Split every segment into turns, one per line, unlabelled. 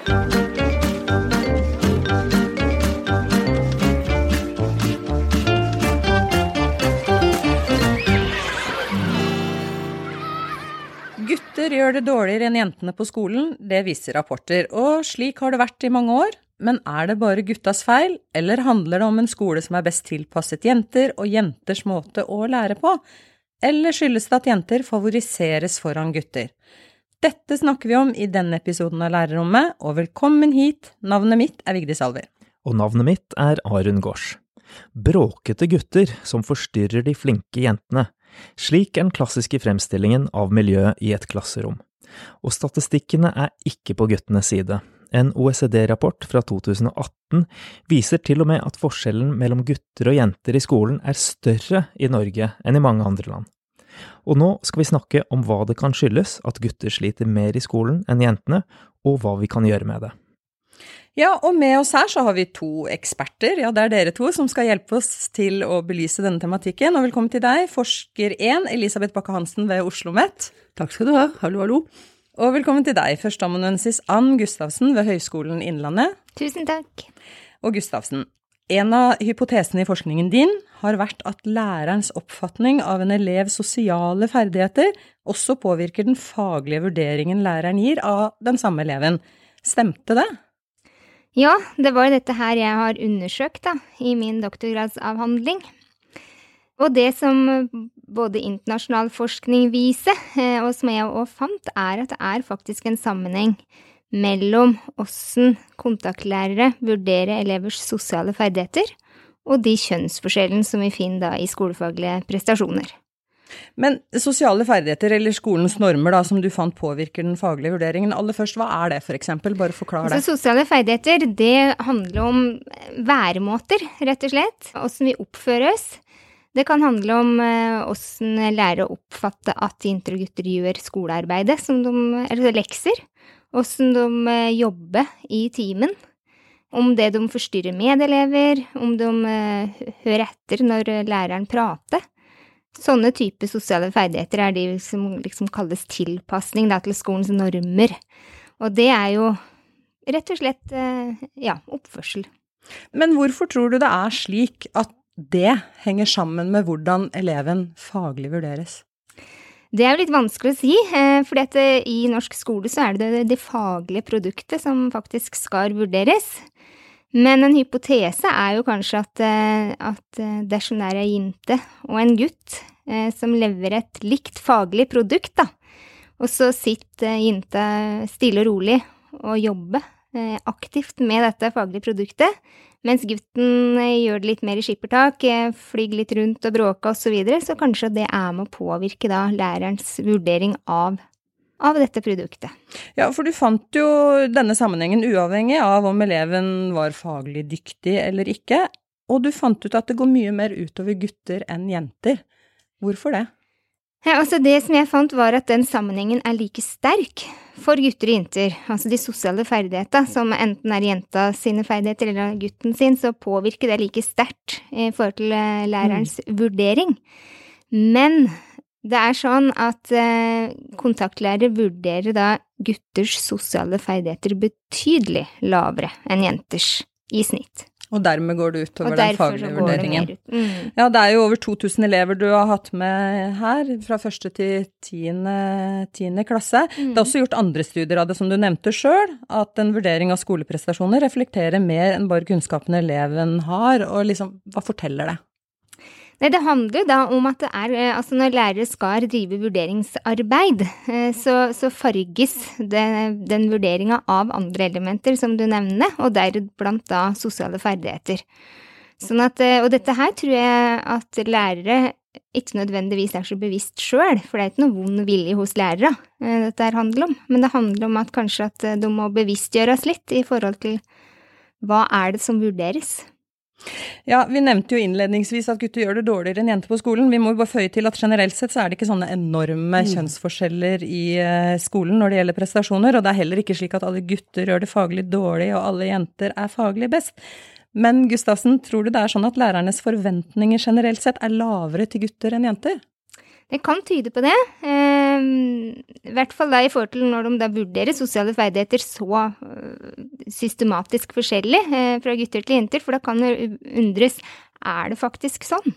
Gutter gjør det dårligere enn jentene på skolen, det viser rapporter, og slik har det vært i mange år. Men er det bare guttas feil, eller handler det om en skole som er best tilpasset jenter og jenters måte å lære på? Eller skyldes det at jenter favoriseres foran gutter? Dette snakker vi om i denne episoden av Lærerrommet, og velkommen hit, navnet mitt er Vigdis Alver.
Og navnet mitt er Arun Gaards. Bråkete gutter som forstyrrer de flinke jentene. Slik er den klassiske fremstillingen av miljøet i et klasserom. Og statistikkene er ikke på guttenes side. En OECD-rapport fra 2018 viser til og med at forskjellen mellom gutter og jenter i skolen er større i Norge enn i mange andre land. Og nå skal vi snakke om hva det kan skyldes at gutter sliter mer i skolen enn jentene, og hva vi kan gjøre med det.
Ja, og med oss her så har vi to eksperter, ja det er dere to, som skal hjelpe oss til å belyse denne tematikken. Og velkommen til deg, forsker 1, Elisabeth Bakke-Hansen ved Oslo OsloMet.
Takk skal du ha. Hallo, hallo.
Og velkommen til deg, førsteamanuensis Ann Gustavsen ved Høgskolen Innlandet.
Tusen takk.
Og Gustavsen, en av hypotesene i forskningen din har vært at lærerens oppfatning av en elevs sosiale ferdigheter også påvirker den faglige vurderingen læreren gir av den samme eleven. Stemte det?
Ja, det var dette her jeg har undersøkt da, i min doktorgradsavhandling. Og det som både internasjonal forskning viser, eh, og som jeg òg fant, er at det er faktisk en sammenheng mellom åssen kontaktlærere vurderer elevers sosiale ferdigheter, og de kjønnsforskjellene som vi finner da i skolefaglige prestasjoner.
Men sosiale ferdigheter, eller skolens normer, da, som du fant påvirker den faglige vurderingen. Aller først, hva er det, for eksempel? Bare forklar det.
Så sosiale ferdigheter, det handler om væremåter, rett og slett. Åssen vi oppfører oss. Det kan handle om åssen lærere oppfatter at jenter og gutter gjør skolearbeidet, som de, eller lekser. Åssen de eh, jobber i timen. Om det de forstyrrer medelever, om de eh, hører etter når læreren prater. Sånne type sosiale ferdigheter er de som liksom kalles tilpasning da, til skolens normer. Og det er jo rett og slett ja, oppførsel.
Men hvorfor tror du det er slik at det henger sammen med hvordan eleven faglig vurderes?
Det er jo litt vanskelig å si, eh, for eh, i norsk skole så er det det faglige produktet som faktisk skal vurderes. Men en hypotese er jo kanskje at, eh, at dersom det er ei jente og en gutt som leverer et likt faglig produkt, da, og så sitter jenta stille og rolig og jobber aktivt med dette faglige produktet, mens gutten eh, gjør det litt mer i skippertak, eh, flyr litt rundt og bråker osv., så, så kanskje det er med å påvirke da lærerens vurdering av, av dette produktet.
Ja, for du fant jo denne sammenhengen uavhengig av om eleven var faglig dyktig eller ikke, og du fant ut at det går mye mer utover gutter enn jenter. Hvorfor det?
Ja, altså det som jeg fant, var at den sammenhengen er like sterk for gutter og jenter. Altså de sosiale ferdigheter, som enten er jenta sine ferdigheter eller gutten sin, så påvirker det like sterkt i forhold til eh, lærerens mm. vurdering. Men det er sånn at eh, kontaktlærere vurderer da gutters sosiale ferdigheter betydelig lavere enn jenters i snitt.
Og dermed går det utover den faglige vurderingen. Mm. Ja, det er jo over 2000 elever du har hatt med her, fra første til tiende, tiende klasse. Mm. Det er også gjort andre studier av det, som du nevnte sjøl, at en vurdering av skoleprestasjoner reflekterer mer enn bare kunnskapene eleven har, og liksom, hva forteller det?
Nei, det handler da om at det er eh, Altså når lærere skal drive vurderingsarbeid, eh, så, så farges det, den vurderinga av andre elementer som du nevner, og deriblant da sosiale ferdigheter. Sånn at, eh, og dette her tror jeg at lærere ikke nødvendigvis er så bevisst sjøl, for det er ikke noe vond vilje hos lærere dette her handler om, men det handler om at kanskje at de må bevisstgjøres litt i forhold til hva er det som vurderes.
Ja, Vi nevnte jo innledningsvis at gutter gjør det dårligere enn jenter på skolen. Vi må jo bare føye til at generelt sett så er det ikke sånne enorme mm. kjønnsforskjeller i uh, skolen når det gjelder prestasjoner, og det er heller ikke slik at alle gutter gjør det faglig dårlig og alle jenter er faglig best. Men Gustavsen, tror du det er sånn at lærernes forventninger generelt sett er lavere til gutter enn jenter?
Det kan tyde på det. Eh, i hvert fall da i forhold til når de da vurderer sosiale ferdigheter så øh, systematisk forskjellig eh, fra gutter til jenter, for da kan det undres er det faktisk sånn?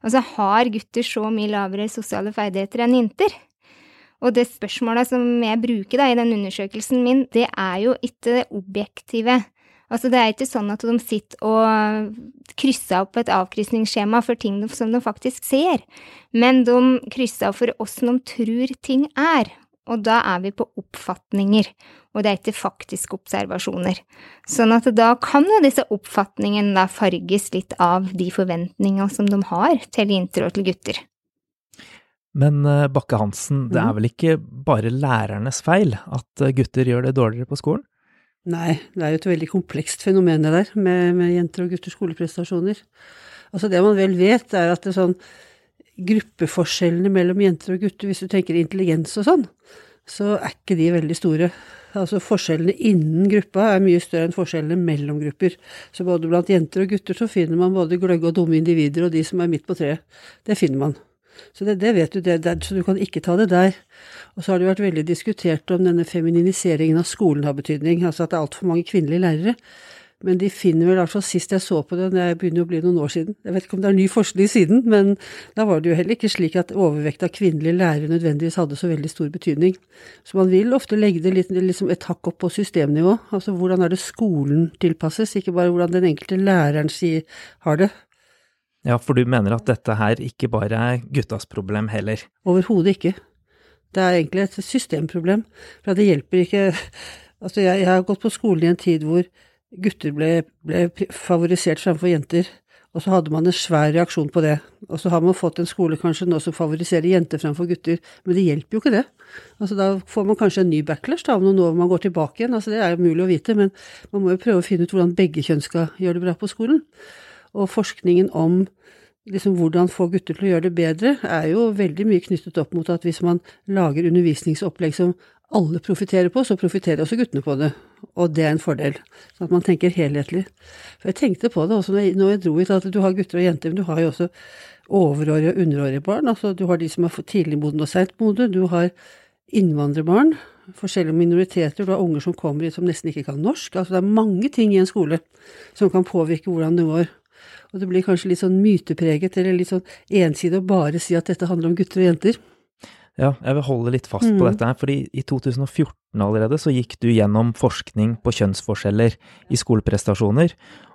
Altså har gutter så mye lavere sosiale ferdigheter enn jenter? Og det spørsmålet som jeg bruker da i den undersøkelsen min, det er jo ikke det objektive. Altså det er ikke sånn at de sitter og krysser opp et avkrysningsskjema for ting som de faktisk ser, men de krysser opp for åssen de tror ting er, og da er vi på oppfatninger, og det er ikke faktiske observasjoner. Sånn at da kan jo disse oppfatningene farges litt av de forventningene som de har til jenter og til gutter.
Men eh, Bakke Hansen, det er
Mhm.
vel ikke bare lærernes feil at gutter gjør det dårligere på skolen?
Nei, det er jo et veldig komplekst fenomen det der, med, med jenter og gutters skoleprestasjoner. Altså det man vel vet, er at det er sånn gruppeforskjellene mellom jenter og gutter, hvis du tenker intelligens og sånn, så er ikke de veldig store. Altså forskjellene innen gruppa er mye større enn forskjellene mellom grupper. Så både blant jenter og gutter så finner man både gløgge og dumme individer og de som er midt på treet. Det finner man. Så det, det vet du, det, det, så du kan ikke ta det der. Og så har det vært veldig diskutert om denne femininiseringen av skolen har betydning, altså at det er altfor mange kvinnelige lærere. Men de finner vel, altså sist jeg så på det, det begynner å bli noen år siden, jeg vet ikke om det er ny forskning siden, men da var det jo heller ikke slik at overvekt av kvinnelige lærere nødvendigvis hadde så veldig stor betydning. Så man vil ofte legge det litt, liksom et hakk opp på systemnivå, altså hvordan er det skolen tilpasses, ikke bare hvordan den enkelte læreren sier har det.
Ja, for du mener at dette her ikke bare er guttas problem heller?
Overhodet ikke. Det er egentlig et systemproblem. For det hjelper ikke Altså, jeg, jeg har gått på skolen i en tid hvor gutter ble, ble favorisert fremfor jenter, og så hadde man en svær reaksjon på det. Og så har man fått en skole kanskje nå som favoriserer jenter fremfor gutter, men det hjelper jo ikke det. Altså, da får man kanskje en ny backlash da, om noen år man går tilbake igjen. Altså, det er jo mulig å vite, men man må jo prøve å finne ut hvordan begge kjønn skal gjøre det bra på skolen. Og forskningen om liksom hvordan få gutter til å gjøre det bedre, er jo veldig mye knyttet opp mot at hvis man lager undervisningsopplegg som alle profitterer på, så profitterer også guttene på det. Og det er en fordel. Sånn at man tenker helhetlig. For jeg tenkte på det også når jeg, dro hit, at du har gutter og jenter, men du har jo også overårige og underårige barn. Altså du har de som er tidlig modne og seint modne. Du har innvandrerbarn, forskjellige minoriteter, du har unger som kommer hit som nesten ikke kan norsk. Altså det er mange ting i en skole som kan påvirke hvordan det går. Og det blir kanskje litt sånn mytepreget eller litt sånn ensidig å bare si at dette handler om gutter og jenter.
Ja, jeg vil holde litt fast på
Mm.
dette her, fordi i 2014 allerede så gikk du gjennom forskning på kjønnsforskjeller i skoleprestasjoner,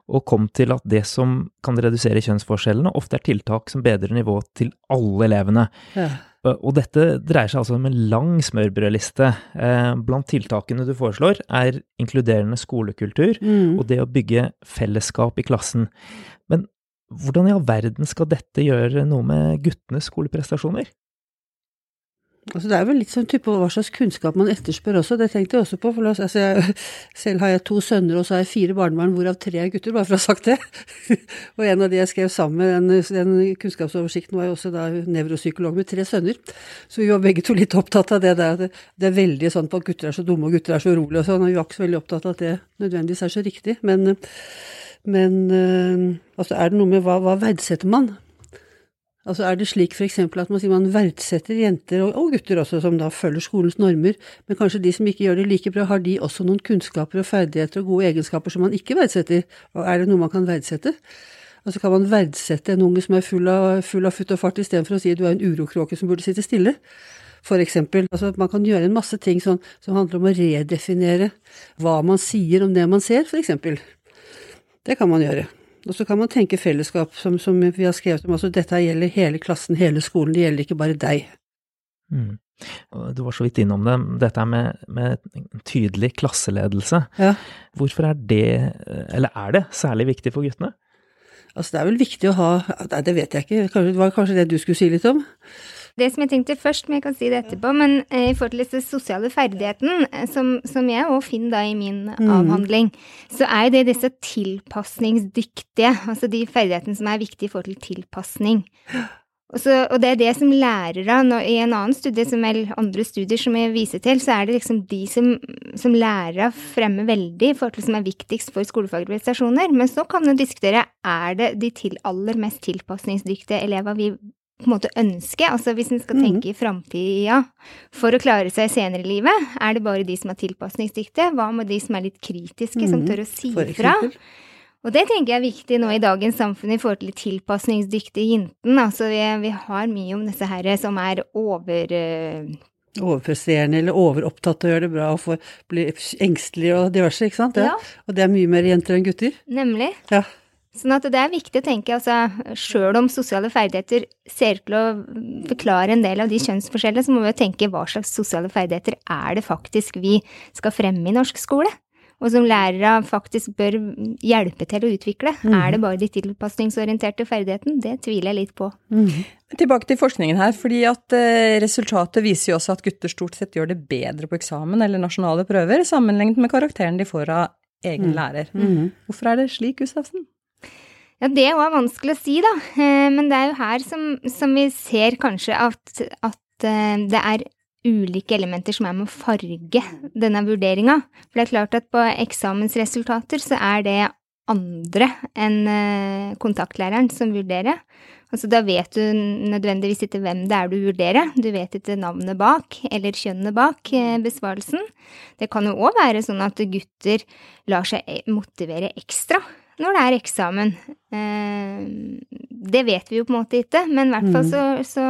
og kom til at det som kan redusere kjønnsforskjellene, ofte er tiltak som bedrer nivået til alle elevene.
Ja.
Og dette dreier seg altså om en lang smørbrødliste. Eh, Blant tiltakene du foreslår, er inkluderende skolekultur
Mm.
og det å bygge fellesskap i klassen. Men hvordan i all verden skal dette gjøre noe med guttenes skoleprestasjoner?
Altså det er vel litt sånn type hva slags kunnskap man etterspør også, det tenkte jeg også på. For altså jeg, selv har jeg to sønner, og så har jeg fire barnebarn, hvorav tre er gutter, bare for å ha sagt det. og en av de jeg skrev sammen med, den, den kunnskapsoversikten, var jo også da nevropsykolog med tre sønner. Så vi var begge to litt opptatt av det der, det, det er veldig sånn på at gutter er så dumme og gutter er så urolige og sånn, og vi var ikke så veldig opptatt av at det nødvendigvis er så riktig. Men, men øh, altså er det noe med hva, hva verdsetter man? Altså Er det slik f.eks. at man sier man verdsetter jenter, og, gutter også, som da følger skolens normer, men kanskje de som ikke gjør det like bra, har de også noen kunnskaper og ferdigheter og gode egenskaper som man ikke verdsetter? Og er det noe man kan verdsette? Altså Kan man verdsette en unge som er full av, full av futt og fart, istedenfor å si du er en urokråke som burde sitte stille? For eksempel. Altså Man kan gjøre en masse ting sånn, som handler om å redefinere hva man sier om det man ser, for eksempel. Det kan man gjøre. Og så kan man tenke fellesskap, som, som vi har skrevet om. Altså dette gjelder hele klassen, hele skolen, det gjelder ikke bare deg.
Mm. Du var så vidt innom det, dette er med, med tydelig klasseledelse.
Ja.
Hvorfor er det, eller er det, særlig viktig for guttene?
Altså det er vel viktig å ha Nei, det vet jeg ikke. Det var kanskje det du skulle si litt om?
Det som jeg tenkte først, men jeg kan si det etterpå, men eh, i forhold til disse sosiale ferdigheten, eh, som, som jeg òg finner da i min avhandling, så er jo det disse tilpasningsdyktige, altså de ferdighetene som er viktige i forhold til tilpasning. Og, så, og det er det som lærere I en annen studie, som eller andre studier som jeg viser til, så er det liksom de som, som lærere fremmer veldig i forhold til som er viktigst for skolefaglige prestasjoner. Men så kan du diskutere er det de til aller mest tilpasningsdyktige elevene vi på en måte ønske, altså hvis en skal tenke i framtida for å klare seg senere i livet, er det bare de som er tilpasningsdyktige? Hva med de som er litt kritiske, som tør å si fra? Og det tenker jeg er viktig nå i dagens samfunn i forhold til tilpasningsdyktige jentene. Altså vi, vi har mye om disse her som er over Uh,
Overpresterende eller overopptatt av å gjøre det bra og bli engstelig og diverse, ikke sant?
Ja.
Og det er mye mer jenter enn gutter.
Nemlig.
Ja.
Sånn at det er viktig å tenke, altså sjøl om sosiale ferdigheter ser ut til å forklare en del av de kjønnsforskjellene, så må vi jo tenke hva slags sosiale ferdigheter er det faktisk vi skal fremme i norsk skole? Og som lærere faktisk bør hjelpe til å utvikle. Er det bare de tilpasningsorienterte ferdighetene? Det tviler jeg litt på.
Tilbake til forskningen her, fordi at eh, resultatet viser jo også at gutter stort sett gjør det bedre på eksamen eller nasjonale prøver, sammenlignet med karakteren de får av egen lærer. Hvorfor er det slik, Gustavsen?
Ja, det er vanskelig å si, da. Eh, Men det er jo her som, som vi ser kanskje at, at eh, det er ulike elementer som er med å farge denne vurderinga. For det er klart at på eksamensresultater så er det andre enn eh, kontaktlæreren som vurderer. Altså da vet du nødvendigvis ikke hvem det er du vurderer, du vet ikke navnet bak eller kjønnet bak besvarelsen. Det kan jo òg være sånn at gutter lar seg motivere ekstra når det er eksamen. Eh, det vet vi jo på en måte ikke, men i hvert fall så, så,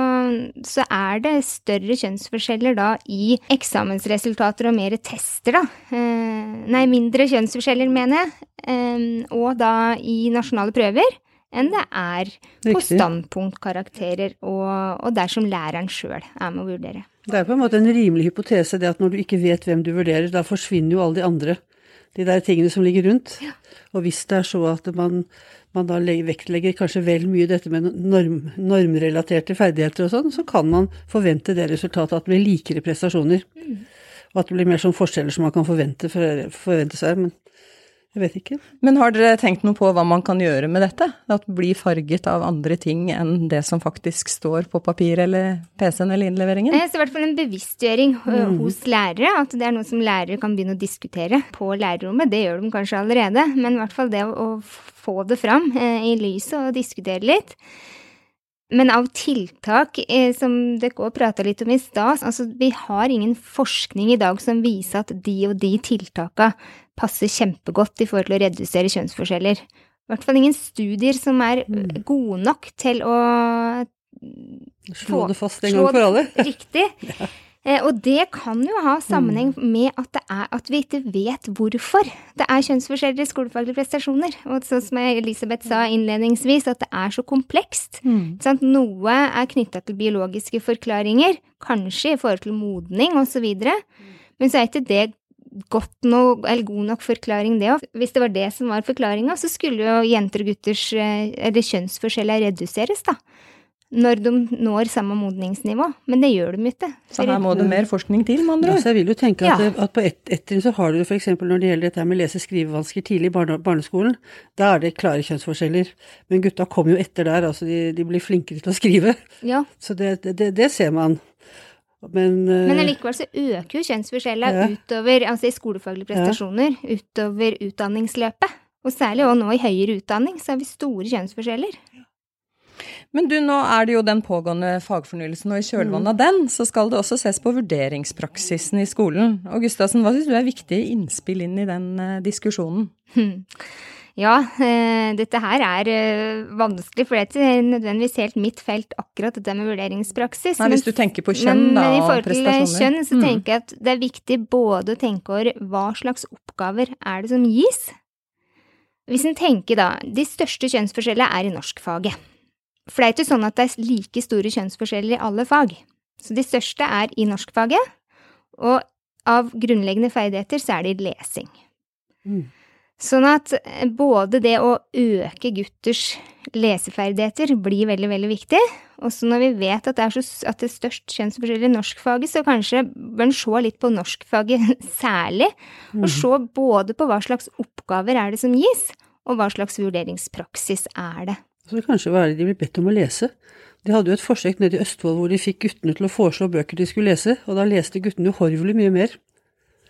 så er det større kjønnsforskjeller da i eksamensresultater og mer tester, da. Eh, nei, mindre kjønnsforskjeller, mener jeg, eh, og da i nasjonale prøver enn det er på
Riktig.
standpunktkarakterer og, og der som læreren sjøl er med å vurdere.
Det er på en måte en rimelig hypotese det at når du ikke vet hvem du vurderer, da forsvinner jo alle de andre, de der tingene som ligger rundt. Og hvis det er så at man, man da vektlegger kanskje vel mye dette med norm, normrelaterte ferdigheter og sånn, så kan man forvente det resultatet at det blir likere prestasjoner. Og at det blir mer sånn forskjeller som man kan forvente, for, forvente seg. Men jeg vet ikke.
Men har dere tenkt noe på hva man kan gjøre med dette? At bli farget av andre ting enn det som faktisk står på papir eller PC-en eller innleveringen?
Jeg ser i hvert fall en bevisstgjøring mm. hos lærere, at det er noe som lærere kan begynne å diskutere på lærerrommet. Det gjør de kanskje allerede, men i hvert fall det å, få det fram eh, i lyset og diskutere litt. Men av tiltak, eh, som dere òg prata litt om i stad, altså vi har ingen forskning i dag som viser at de og de tiltaka passer kjempegodt i forhold til å redusere kjønnsforskjeller. I hvert fall ingen studier som er ø, gode nok til å
Slå
Få-
det fast en gang for alle.
Riktig. Ja. Og det kan jo ha sammenheng
Mm.
med at, det er, at vi ikke vet hvorfor det er kjønnsforskjeller i skolefaglige prestasjoner. Og sånn som Elisabeth sa innledningsvis, at det er så komplekst.
Mm.
Sant? Noe er knytta til biologiske forklaringer, kanskje i forhold til modning osv. Men så er ikke det godt nok, eller god nok forklaring, det òg. Hvis det var det som var forklaringa, så skulle jo jenter og gutters eh, eller kjønnsforskjeller reduseres, da. Når de når samme modningsnivå. Men det gjør de ikke.
Så her må det mer forskning til, med andre
Ja,
ord.
så jeg vil jo tenke at,
Ja.
at på ett et trinn så har du f.eks. når det gjelder dette med lese-skrivevansker tidlig i barne, barneskolen, da er det klare kjønnsforskjeller. Men gutta kommer jo etter der, altså de, de blir flinkere til å skrive.
Ja,
Så det, det, det ser man. Men, uh,
Men allikevel så øker jo kjønnsforskjella
Ja.
utover, altså i skolefaglige prestasjoner, utover utdanningsløpet. Og særlig også nå i høyere utdanning så har vi store kjønnsforskjeller.
Men du, nå er det jo den pågående fagfornyelsen, og i kjølvannet av den så skal det også ses på vurderingspraksisen i skolen. Og Gustavsen, hva syns du er viktige innspill inn i den eh, diskusjonen?
Hm. Ja, eh, dette her er eh, vanskelig, for det er ikke nødvendigvis helt mitt felt, akkurat dette med vurderingspraksis.
Nei,
men-
hvis du tenker på kjønn,
men,
da,
men i forhold til kjønn, så
Mm.
tenker jeg at det er viktig både å tenke over hva slags oppgaver er det som gis. Hvis en tenker da, de største kjønnsforskjellene er i norskfaget. For det er ikke sånn at det er like store kjønnsforskjeller i alle fag. Så de største er i norskfaget, og av grunnleggende ferdigheter så er det i lesing.
Mm.
Sånn at eh, både det å øke gutters leseferdigheter blir veldig, veldig viktig. Og så når vi vet at det er, så, at det er størst kjønnsforskjell i norskfaget, så kanskje bør en se litt på norskfaget særlig. Og se både på hva slags oppgaver er det som gis, og hva slags vurderingspraksis er det.
Så kanskje hva er det de blir bedt om å lese. De hadde jo et forsøk nede i Østfold hvor de fikk guttene til å foreslå bøker de skulle lese, og da leste guttene uhorvelig mye mer.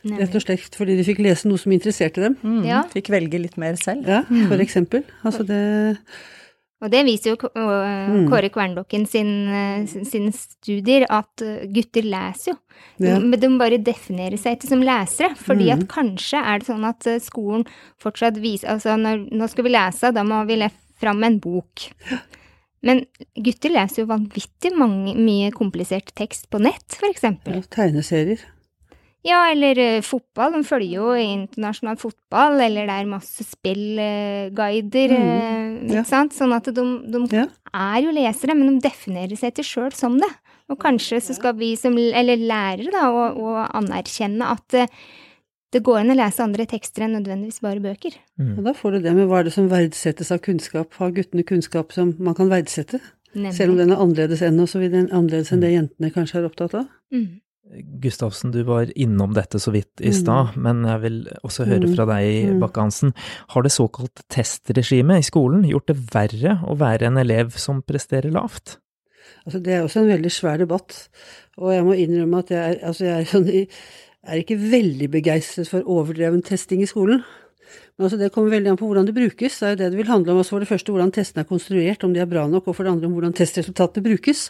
Rett og slett fordi de fikk lese noe som interesserte dem.
Mm,
Ja.
Fikk velge litt mer selv.
Ja, for eksempel. Altså det
Og det viser jo mm. Kåre Kverndokken sin, sin, studier, at gutter leser jo. Ja. De, de bare definerer seg ikke som lesere, fordi mm. at kanskje er det sånn at skolen fortsatt viser Altså, når, nå skal vi lese, da må vi le fram en bok. Men gutter leser jo vanvittig mange, mye komplisert tekst på nett, for eksempel.
Ja, tegneserier.
Ja, eller uh, fotball. De følger jo internasjonal fotball, eller det er masse spillguider, uh, mm, ja. ikke sant. Sånn at de, de ja. er jo lesere, men de definerer seg ikke sjøl som det. Og kanskje så skal vi som, eller lærere, da, og, og anerkjenne at uh, det går an å lese andre tekster enn nødvendigvis bare bøker.
Mm. Og da får du det med hva er det som verdsettes av kunnskap? Har guttene kunnskap som man kan verdsette? Nemlig. Selv om den er annerledes enn, og så videre, annerledes enn det jentene kanskje er opptatt av? Mm.
Gustavsen, du var innom dette så vidt i stad, mm. men jeg vil også høre fra deg, mm. Bakke-Hansen. Har det såkalt testregimet i skolen gjort det verre å være en elev som presterer lavt?
Altså, det er også en veldig svær debatt, og jeg må innrømme at jeg altså jeg er, sånn, er ikke veldig begeistret for overdreven testing i skolen. Men altså det kommer veldig an på hvordan det brukes. Det er jo det det vil handle om. Altså for det første hvordan testene er konstruert, om de er bra nok, og for det andre om hvordan testresultatene brukes.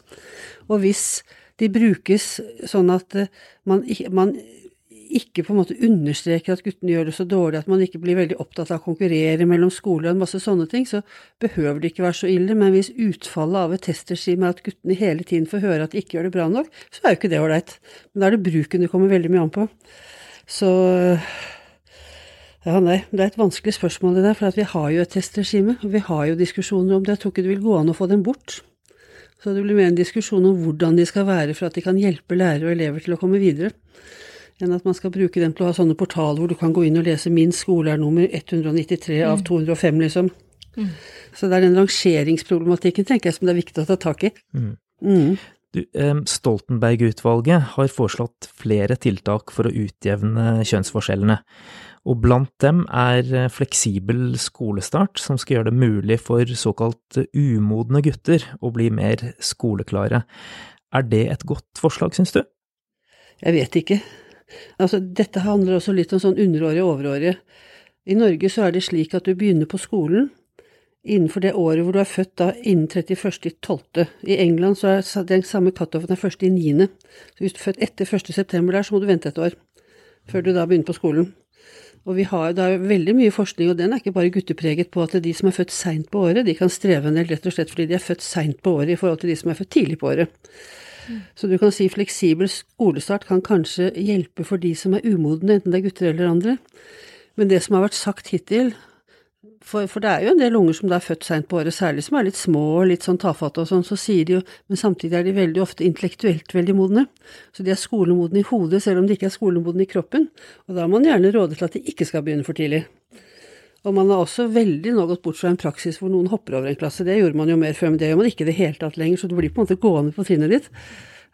Og hvis de brukes sånn at eh, man, man ikke på en måte understreker at guttene gjør det så dårlig, at man ikke blir veldig opptatt av å konkurrere mellom skoler og en masse sånne ting, så behøver det ikke være så ille. Men hvis utfallet av et testregime er at guttene hele tiden får høre at de ikke gjør det bra nok, så er jo ikke det ålreit. Men da er det bruken det kommer veldig mye an på. Så ja, nei, det er et vanskelig spørsmål det der, for vi har jo et testregime, og vi har jo diskusjoner om det. Jeg tror ikke det vil gå an å få dem bort. Så det blir mer en diskusjon om hvordan de skal være for at de kan hjelpe lærere og elever til å komme videre, enn at man skal bruke dem til å ha sånne portaler hvor du kan gå inn og lese 'Min skole er nummer 193 av 205', mm. liksom. Mm. Så det er den rangeringsproblematikken, tenker jeg, som det er viktig å ta tak i. Mm.
Mm. Stoltenberg-utvalget har foreslått flere tiltak for å utjevne kjønnsforskjellene og blant dem er eh, fleksibel skolestart, som skal gjøre det mulig for såkalt umodne gutter å bli mer skoleklare. Er det et godt forslag, syns du?
Jeg vet ikke. Altså, dette handler også litt om sånn underårige og overårige. I Norge så er det slik at du begynner på skolen innenfor det året hvor du er født, da innen 31.12. I England så er den samme cutoffen er 1.9. Så hvis du er født etter 1.9. der, så må du vente et år før du da begynner på skolen. Og vi har, det er veldig mye forskning, og den er ikke bare guttepreget på at de som er født seint på året, de kan streve en del rett og slett fordi de er født seint på året i forhold til de som er født tidlig på året. Så du kan si fleksibel skolestart kan kanskje hjelpe for de som er umodne, enten det er gutter eller andre. Men det som har vært sagt hittil, for, for, det er jo en del unger som da er født seint på året, særlig som er litt små og litt sånn tafatte og sånn, så sier de jo Men samtidig er de veldig ofte intellektuelt veldig modne. Så de er skolemodne i hodet, selv om de ikke er skolemodne i kroppen. Og da har man gjerne rådet til at de ikke skal begynne for tidlig. Og man har også veldig nå gått bort fra en praksis hvor noen hopper over en klasse. Det gjorde man jo mer før, men det gjør man ikke i det hele tatt lenger, så du blir på en måte gående på trinnet ditt.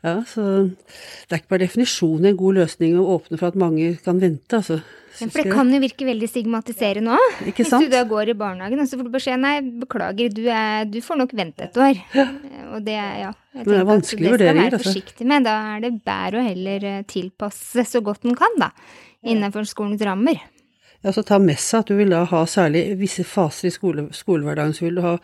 Ja, så det er ikke per definisjon en god løsning å åpne for at mange kan vente, altså.
For det kan jo virke veldig stigmatiserende òg. Hvis du da går i barnehagen og så får du beskjed nei, beklager, du, er, du får nok vente et år. Ja. Og det, ja.
Jeg det er vanskelige vurderinger,
altså. Det skal være forsiktig med. Da er det bedre å heller eh, tilpasse så godt en kan, da. Innenfor skolens rammer.
Ja, så ta med seg at du vil da ha særlig visse faser i skole, skolehverdagen. Så vil du ha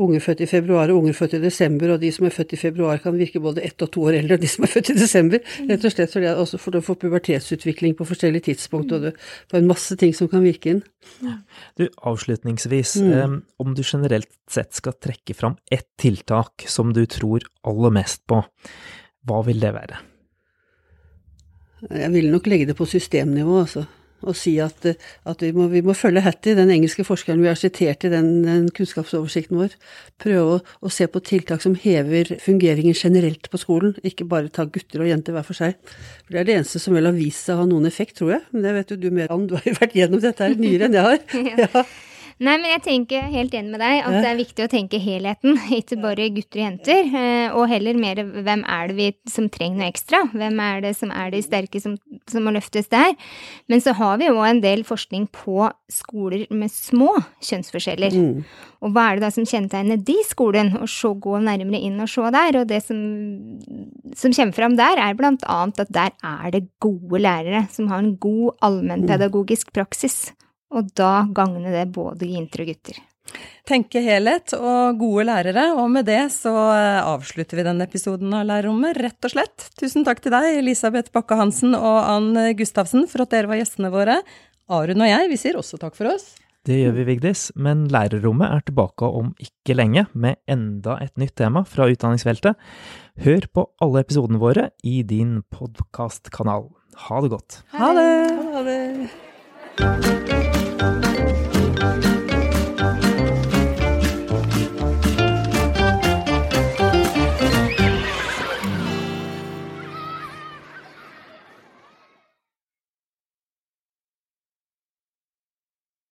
unger født i februar og unger født i desember, og de som er født i februar kan virke både ett og to år eldre enn de som er født i desember. Rett og slett fordi også for å få pubertetsutvikling på forskjellige tidspunkt, og det, får en masse ting som kan virke inn.
Du, avslutningsvis, mm. eh, om du generelt sett skal trekke fram ett tiltak som du tror aller mest på, hva vil det være?
Jeg ville nok legge det på systemnivå, altså og si at, at vi, må, vi, må, følge Hattie, den engelske forskeren vi har sitert i den, den kunnskapsoversikten vår. Prøve å, å, se på tiltak som hever fungeringen generelt på skolen, ikke bare ta gutter og jenter hver for seg. For Det er det eneste som vel har vist seg å ha noen effekt, tror jeg. Men det vet jo du mer om, du har jo vært gjennom dette her nyere enn jeg har. ja.
Nei, men jeg tenker helt enig med deg at det er viktig å tenke helheten, ikke bare gutter og jenter. Eh, og heller mer hvem er det vi som trenger noe ekstra? Hvem er det som er de sterke som, som må løftes der? Men så har vi jo en del forskning på skoler med små kjønnsforskjeller. Mm. Og hva er det da som kjennetegner de skolene? Og så gå nærmere inn og se der. Og det som, som kommer fram der, er blant annet at der er det gode lærere som har en god allmennpedagogisk praksis. Og da gagner det både jenter og gutter.
Tenke helhet og gode lærere, og med det så eh, avslutter vi denne episoden av Lærerrommet, rett og slett. Tusen takk til deg, Elisabeth Bakke-Hansen og Ann Gustavsen, for at dere var gjestene våre. Arun og jeg, vi sier også takk for oss.
Det gjør vi, Vigdis, men Lærerrommet er tilbake om ikke lenge med enda et nytt tema fra utdanningsfeltet. Hør på alle episodene våre i din podkastkanal. Ha det godt.
Ha det!
Ha det. Música